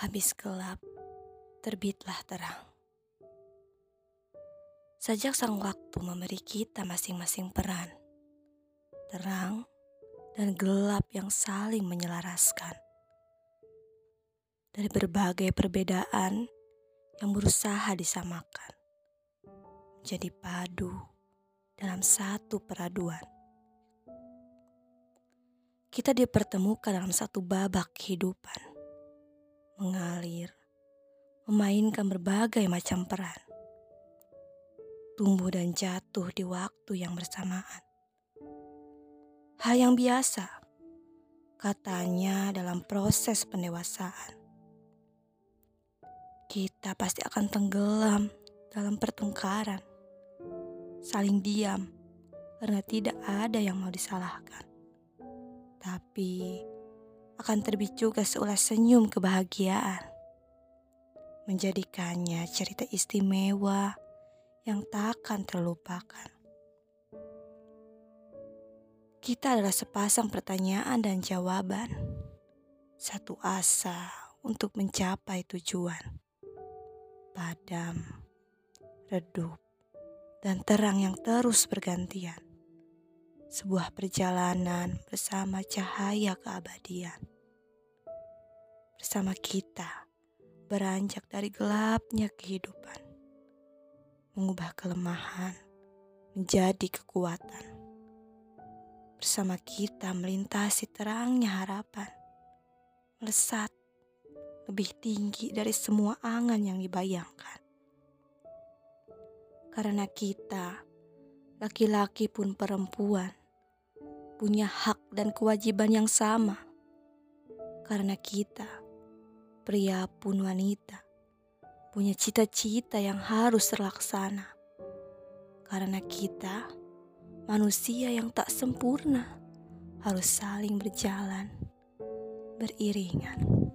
Habis gelap, terbitlah terang. Sejak sang waktu memberi kita masing-masing peran, terang dan gelap yang saling menyelaraskan. Dari berbagai perbedaan yang berusaha disamakan, menjadi padu dalam satu peraduan. Kita dipertemukan dalam satu babak kehidupan mengalir, memainkan berbagai macam peran, tumbuh dan jatuh di waktu yang bersamaan. Hal yang biasa, katanya dalam proses pendewasaan. Kita pasti akan tenggelam dalam pertengkaran, saling diam karena tidak ada yang mau disalahkan. Tapi akan terbit juga seulas senyum kebahagiaan. Menjadikannya cerita istimewa yang takkan terlupakan. Kita adalah sepasang pertanyaan dan jawaban. Satu asa untuk mencapai tujuan. Padam, redup, dan terang yang terus bergantian sebuah perjalanan bersama cahaya keabadian. Bersama kita beranjak dari gelapnya kehidupan, mengubah kelemahan menjadi kekuatan. Bersama kita melintasi terangnya harapan, melesat lebih tinggi dari semua angan yang dibayangkan. Karena kita, laki-laki pun perempuan, punya hak dan kewajiban yang sama. Karena kita, pria pun wanita, punya cita-cita yang harus terlaksana. Karena kita, manusia yang tak sempurna, harus saling berjalan beriringan.